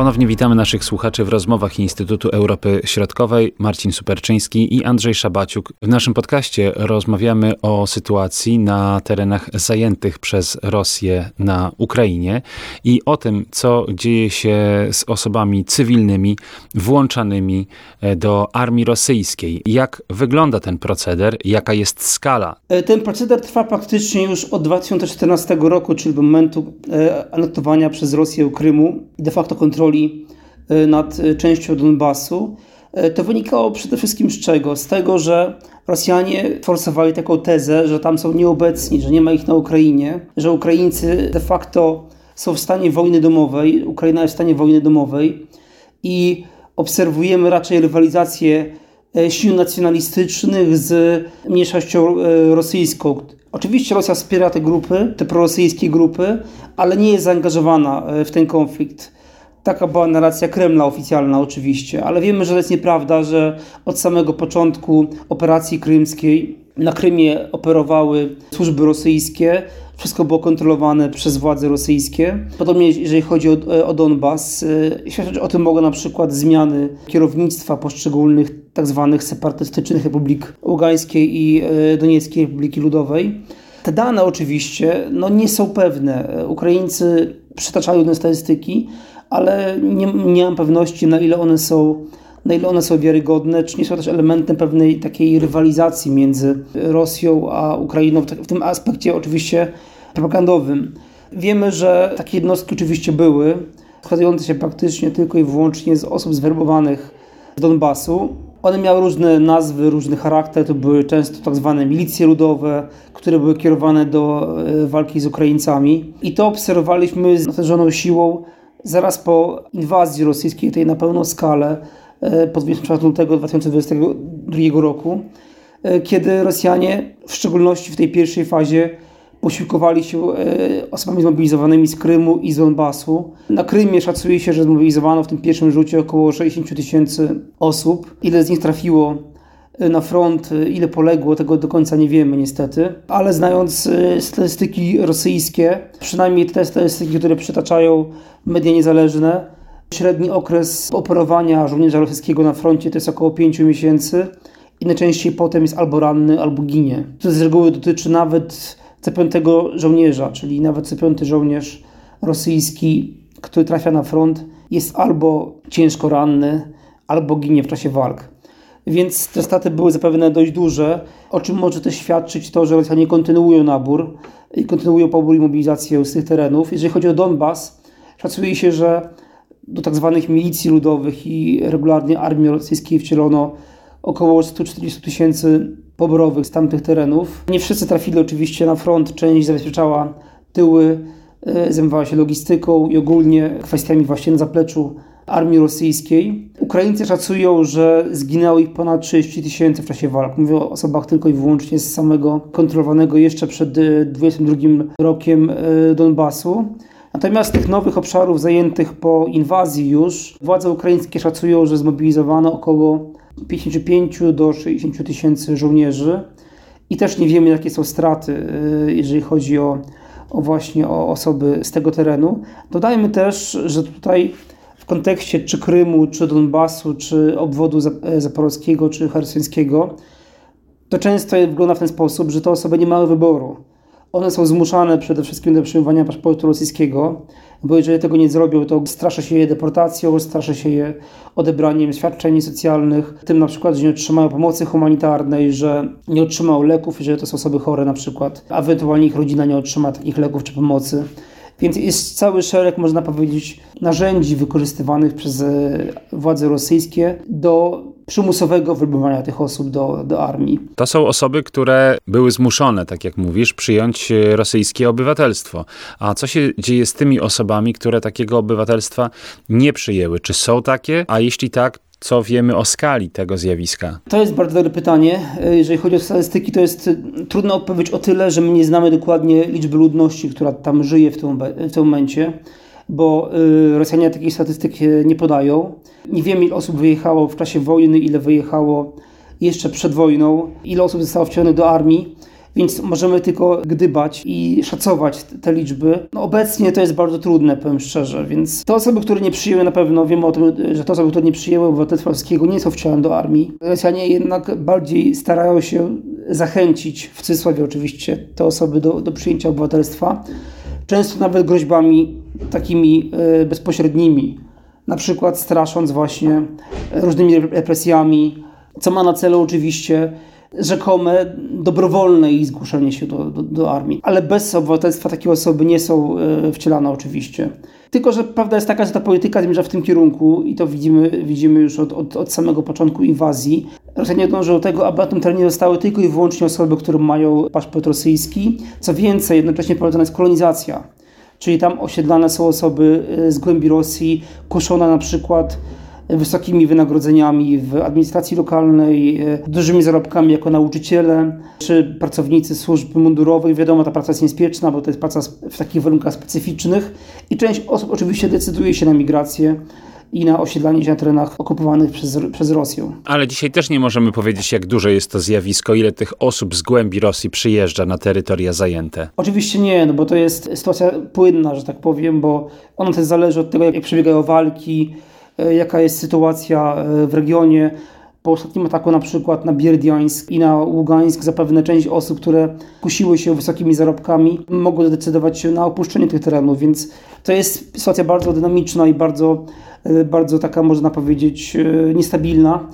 Ponownie witamy naszych słuchaczy w rozmowach Instytutu Europy Środkowej. Marcin Superczyński i Andrzej Szabaciuk. W naszym podcaście rozmawiamy o sytuacji na terenach zajętych przez Rosję na Ukrainie i o tym, co dzieje się z osobami cywilnymi włączanymi e, do armii rosyjskiej. Jak wygląda ten proceder, jaka jest skala? E, ten proceder trwa praktycznie już od 2014 roku, czyli do momentu e, anektowania przez Rosję Krymu i de facto kontroli kontroli e, nad e, częścią Donbasu, e, to wynikało przede wszystkim z czego? Z tego, że Rosjanie forsowali taką tezę, że tam są nieobecni, że nie ma ich na Ukrainie, że Ukraińcy de facto są w stanie wojny domowej, Ukraina jest w stanie wojny domowej i obserwujemy raczej rywalizację sił nacjonalistycznych z mniejszością rosyjską. Oczywiście Rosja wspiera te grupy, te prorosyjskie grupy, ale nie jest zaangażowana w ten konflikt. Taka była narracja Kremla oficjalna oczywiście, ale wiemy, że to jest nieprawda, że od samego początku operacji krymskiej na Krymie operowały służby rosyjskie, wszystko było kontrolowane przez władze rosyjskie. Podobnie jeżeli chodzi o, o Donbas, e, świadczyć o tym mogą na przykład zmiany kierownictwa poszczególnych tak zwanych separatystycznych republik Ługańskiej i e, Donieckiej Republiki Ludowej. Te dane oczywiście no, nie są pewne. Ukraińcy przytaczają te statystyki, ale nie, nie mam pewności, na ile one są na ile one są wiarygodne, czy nie są też elementem pewnej takiej rywalizacji między Rosją a Ukrainą, w tym aspekcie oczywiście propagandowym. Wiemy, że takie jednostki oczywiście były, składające się praktycznie tylko i wyłącznie z osób zwerbowanych z Donbasu. One miały różne nazwy, różny charakter, to były często tak zwane milicje ludowe, które były kierowane do e, walki z Ukraińcami. I to obserwowaliśmy z natężoną siłą zaraz po inwazji rosyjskiej, tej na pełną skalę, e, po 24 lutego 2022 roku, e, kiedy Rosjanie, w szczególności w tej pierwszej fazie, posiłkowali się e, osobami zmobilizowanymi z Krymu i z Donbasu. Na Krymie szacuje się, że zmobilizowano w tym pierwszym rzucie około 60 tysięcy osób. Ile z nich trafiło na front, ile poległo, tego do końca nie wiemy niestety, ale znając y, statystyki rosyjskie, przynajmniej te statystyki, które przytaczają media niezależne, średni okres operowania żołnierza rosyjskiego na froncie to jest około 5 miesięcy i najczęściej potem jest albo ranny, albo ginie. To z reguły dotyczy nawet C5 żołnierza, czyli nawet C5 żołnierz rosyjski, który trafia na front, jest albo ciężko ranny, albo ginie w czasie walk więc te straty były zapewne dość duże, o czym może też świadczyć to, że Rosjanie kontynuują nabór i kontynuują pobór i mobilizację z tych terenów. Jeżeli chodzi o Donbas, szacuje się, że do tak zwanych milicji ludowych i regularnie armii rosyjskiej wcielono około 140 tysięcy poborowych z tamtych terenów. Nie wszyscy trafili oczywiście na front, część zabezpieczała tyły, e, zajmowała się logistyką i ogólnie kwestiami właśnie na zapleczu armii rosyjskiej. Ukraińcy szacują, że zginęło ich ponad 30 tysięcy w czasie walk. Mówię o osobach tylko i wyłącznie z samego kontrolowanego jeszcze przed 22 e, rokiem e, Donbasu. Natomiast tych nowych obszarów zajętych po inwazji już władze ukraińskie szacują, że zmobilizowano około 55 do 60 tysięcy żołnierzy i też nie wiemy jakie są straty, e, jeżeli chodzi o, o właśnie o osoby z tego terenu. Dodajmy też, że tutaj kontekście czy Krymu, czy Donbasu, czy obwodu e, zaporowskiego, czy hersońskiego, to często wygląda w ten sposób, że te osoby nie mają wyboru. One są zmuszane przede wszystkim do przyjmowania paszportu rosyjskiego, bo jeżeli tego nie zrobią, to straszy się je deportacją, straszy się je odebraniem świadczeń socjalnych, tym na przykład, że nie otrzymają pomocy humanitarnej, że nie otrzymają leków, jeżeli to są osoby chore na przykład, a ewentualnie ich rodzina nie otrzyma takich leków czy pomocy. Więc jest cały szereg, można powiedzieć, narzędzi wykorzystywanych przez e, władze rosyjskie do przymusowego wybywania tych osób do, do armii. To są osoby, które były zmuszone, tak jak mówisz, przyjąć e, rosyjskie obywatelstwo. A co się dzieje z tymi osobami, które takiego obywatelstwa nie przyjęły? Czy są takie? A jeśli tak, co wiemy o skali tego zjawiska? To jest bardzo dobre pytanie. Jeżeli chodzi o statystyki, to jest trudno odpowiedzieć o tyle, że my nie znamy dokładnie liczby ludności, która tam żyje w tym, w tym momencie, bo y, Rosjanie takich statystyk nie podają. Nie wiemy, ile osób wyjechało w czasie wojny, ile wyjechało jeszcze przed wojną, ile osób zostało wcielonych do armii. Więc możemy tylko gdybać i szacować te liczby. No obecnie to jest bardzo trudne, powiem szczerze, więc te osoby, które nie przyjęły na pewno, wiemy o tym, że te osoby, które nie przyjęły obywatelstwa polskiego nie są wcielane do armii. Rosjanie jednak bardziej starają się zachęcić, w cudzysłowie oczywiście, te osoby do, do przyjęcia obywatelstwa, często nawet groźbami takimi e, bezpośrednimi, na przykład strasząc właśnie różnymi represjami, co ma na celu oczywiście rzekome dobrowolne i zgłoszenie się do, do, do, armii. Ale bez obywatelstwa takie osoby nie są e, wcielane oczywiście. Tylko, że prawda jest taka, że ta polityka zmierza w tym kierunku i to widzimy, widzimy już od, od, od samego początku inwazji. Rosjanie dążą do tego, aby na tym terenie zostały tylko i wyłącznie osoby, które mają paszport rosyjski. Co więcej, jednocześnie prowadzona jest kolonizacja. Czyli tam osiedlane są osoby e, z głębi Rosji, kuszone na przykład wysokimi wynagrodzeniami w administracji lokalnej, e, dużymi zarobkami jako nauczyciele czy pracownicy służb mundurowych. Wiadomo, ta praca jest niezpieczna, bo to jest praca w takich warunkach specyficznych i część osób oczywiście decyduje się na migrację i na osiedlanie się na terenach okupowanych przez, przez Rosję. Ale dzisiaj też nie możemy powiedzieć, jak duże jest to zjawisko, ile tych osób z głębi Rosji przyjeżdża na terytoria zajęte. Oczywiście nie, no bo to jest sytuacja płynna, że tak powiem, bo ona też zależy od tego, jak przebiegają walki, jaka jest sytuacja e, w regionie. Po ostatnim ataku na przykład na Bierdiańsk i na Ługańsk zapewne część osób, które kusiły się wysokimi zarobkami, mogły zdecydować się na opuszczenie tych terenów, więc to jest sytuacja bardzo dynamiczna i bardzo, e, bardzo taka, można powiedzieć, niestabilna.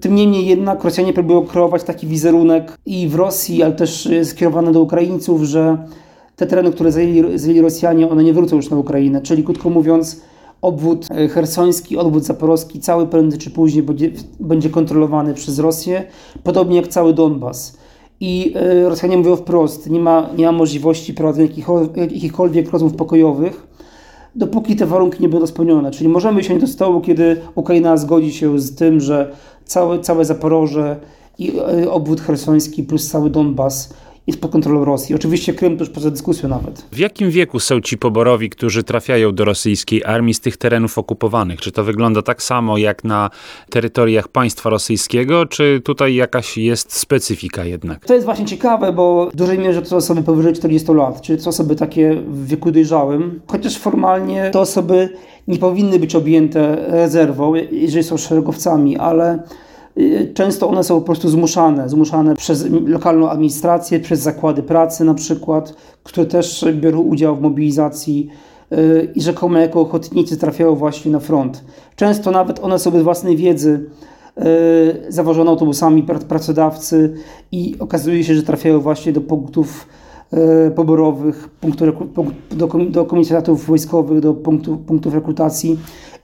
Tym niemniej jednak Rosjanie próbują kreować taki wizerunek i w Rosji, ale też skierowany do Ukraińców, że te tereny, które zajęli, zajęli Rosjanie, one nie wrócą już na Ukrainę. Czyli krótko mówiąc, obwód e, hersoński, obwód zaporowski, cały prędzej czy później będzie, będzie kontrolowany przez Rosję, podobnie jak cały Donbas. I e, Rosjanie mówią wprost, nie ma, nie ma możliwości prowadzenia jakichkolwiek rozmów pokojowych, dopóki te warunki nie będą spełnione. Czyli możemy siąść do stołu, kiedy Ukraina zgodzi się z tym, że całe, całe Zaporoże i e, obwód hersoński plus cały Donbas jest pod kontrolą Rosji. Oczywiście Krym to już poza dyskusją nawet. W jakim wieku są ci poborowi, którzy trafiają do rosyjskiej armii z tych terenów okupowanych? Czy to wygląda tak samo jak na terytoriach państwa rosyjskiego, czy tutaj jakaś jest specyfika jednak? To jest właśnie ciekawe, bo w dużej mierze to są osoby powyżej 40 lat, czyli to są osoby takie w wieku dojrzałym, chociaż formalnie te osoby nie powinny być objęte rezerwą, jeżeli są szeregowcami, ale często one są po prostu zmuszane, zmuszane przez lokalną administrację, przez zakłady pracy na przykład, które też biorą udział w mobilizacji y, i rzekomo jako ochotnicy trafiają właśnie na front. Często nawet one są bez własnej wiedzy y, zawożone autobusami pracodawcy i okazuje się, że trafiają właśnie do punktów poborowych, punktu, do, komisariatów wojskowych, do punktów rekrutacji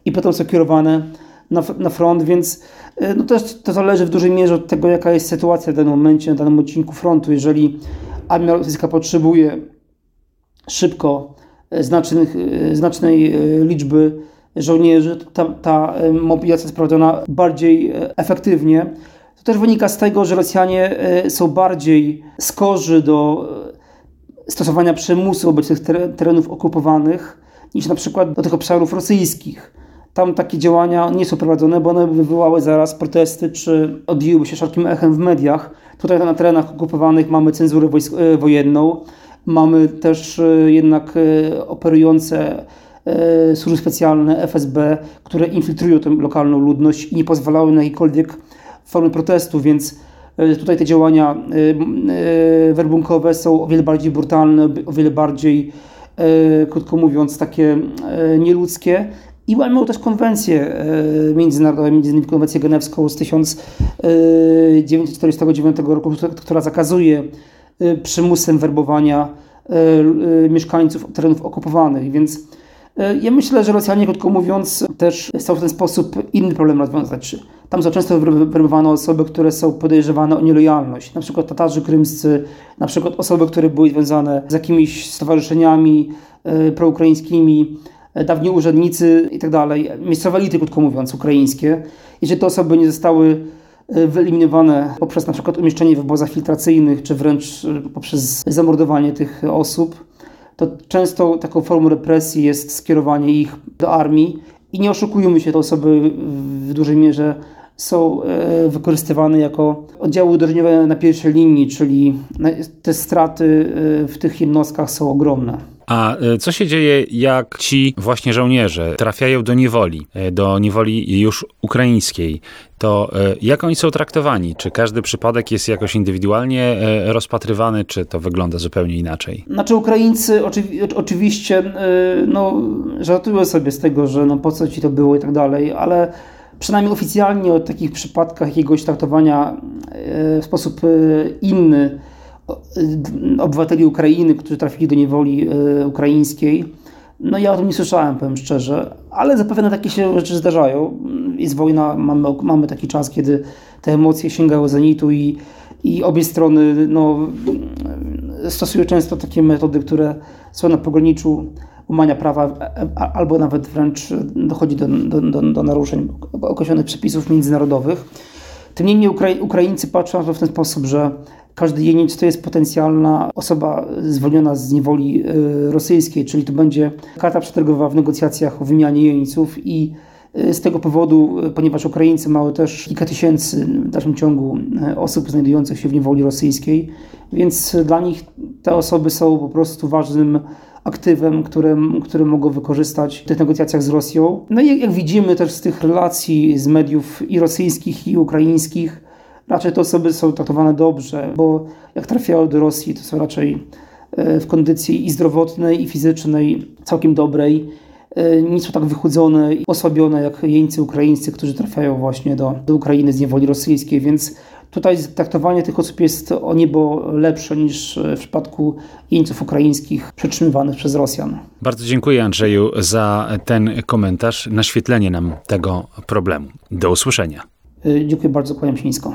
i potem są kierowane na, na front, więc e, no też to zależy w dużej mierze od tego, jaka jest sytuacja w danym momencie, na danym odcinku frontu. Jeżeli armia rosyjska potrzebuje szybko e, znacznych, e, znacznej liczby żołnierzy, ta, ta mobilizacja jest prowadzona bardziej efektywnie. To też wynika z tego, że Rosjanie są bardziej skorzy do stosowania przymusu wobec tych terenów okupowanych niż na przykład do tych obszarów rosyjskich tam takie działania nie są prowadzone, bo one wywołały zaraz protesty, czy odbiłyby się szerokim echem w mediach. Tutaj na terenach okupowanych mamy cenzurę e, wojenną, mamy też e, jednak e, operujące służby specjalne, FSB, które infiltrują tę lokalną ludność i nie pozwalały na jakiekolwiek formy protestu, więc tutaj te działania werbunkowe są o wiele bardziej brutalne, o wiele bardziej, krótko mówiąc, takie nieludzkie i łamią też konwencję e, międzynarodową, między innymi konwencję genewską z 1949 roku, która zakazuje e, przymusem werbowania e, mieszkańców terenów okupowanych. Więc ja myślę, że Rosjanie, krótko mówiąc, też chcą w ten sposób inny problem rozwiązać. Tam są często werbowane osoby, które są podejrzewane o nielojalność, na przykład Tatarzy krymscy, na przykład osoby, które były związane z jakimiś stowarzyszeniami proukraińskimi, E, dawni urzędnicy i tak dalej, miejscowe elity, krótko mówiąc, ukraińskie, jeżeli te osoby nie zostały e, wyeliminowane poprzez na przykład umieszczenie w obozach filtracyjnych, czy wręcz e, poprzez zamordowanie tych osób, to często taką formą represji jest skierowanie ich do armii i nie oszukujmy się, te osoby w dużej mierze są e, wykorzystywane jako oddziały uderzeniowe na pierwszej linii, czyli te straty w tych jednostkach są ogromne. A e, co się dzieje, jak ci właśnie żołnierze trafiają do niewoli, do niewoli już ukraińskiej? To jak oni są traktowani? Czy każdy przypadek jest jakoś indywidualnie rozpatrywany, czy to wygląda zupełnie inaczej? Znaczy Ukraińcy oczywiście no, żartują sobie z tego, że no po co ci to było i tak dalej, ale przynajmniej oficjalnie o takich przypadkach jakiegoś traktowania e, w sposób e, inny e, obywateli Ukrainy, którzy trafili do niewoli ukraińskiej. No ja o tym nie słyszałem, powiem szczerze, ale zapewne takie się rzeczy zdarzają. Jest wojna, mamy, mamy taki czas, kiedy te emocje sięgały zenitu i, i obie strony no, stosują często takie metody, które są na pograniczu łamania prawa, albo nawet wręcz dochodzi do, do, do, do naruszeń określonych przepisów międzynarodowych. Tym niemniej Ukraińcy patrzą na to w ten sposób, że każdy jeniec to jest potencjalna osoba zwolniona z niewoli y, rosyjskiej, czyli to będzie karta przetargowa w negocjacjach o wymianie jeńców i y, z tego powodu, y, ponieważ Ukraińcy mają też kilka tysięcy w dalszym ciągu osób znajdujących się w niewoli rosyjskiej, więc dla nich te osoby są po prostu ważnym aktywem, które, które mogą wykorzystać w tych negocjacjach z Rosją. No i jak widzimy też z tych relacji z mediów i rosyjskich, i ukraińskich, raczej te osoby są traktowane dobrze, bo jak trafiają do Rosji, to są raczej e, w kondycji i zdrowotnej, i fizycznej całkiem dobrej. E, nie są tak wychudzone i osłabione jak jeńcy ukraińscy, którzy trafiają właśnie do, do Ukrainy z niewoli rosyjskiej, więc Tutaj traktowanie tych osób jest o niebo lepsze niż w przypadku jeńców ukraińskich przetrzymywanych przez Rosjan. Bardzo dziękuję Andrzeju za ten komentarz, naświetlenie nam tego problemu. Do usłyszenia. Dziękuję bardzo, kłaniam się nisko.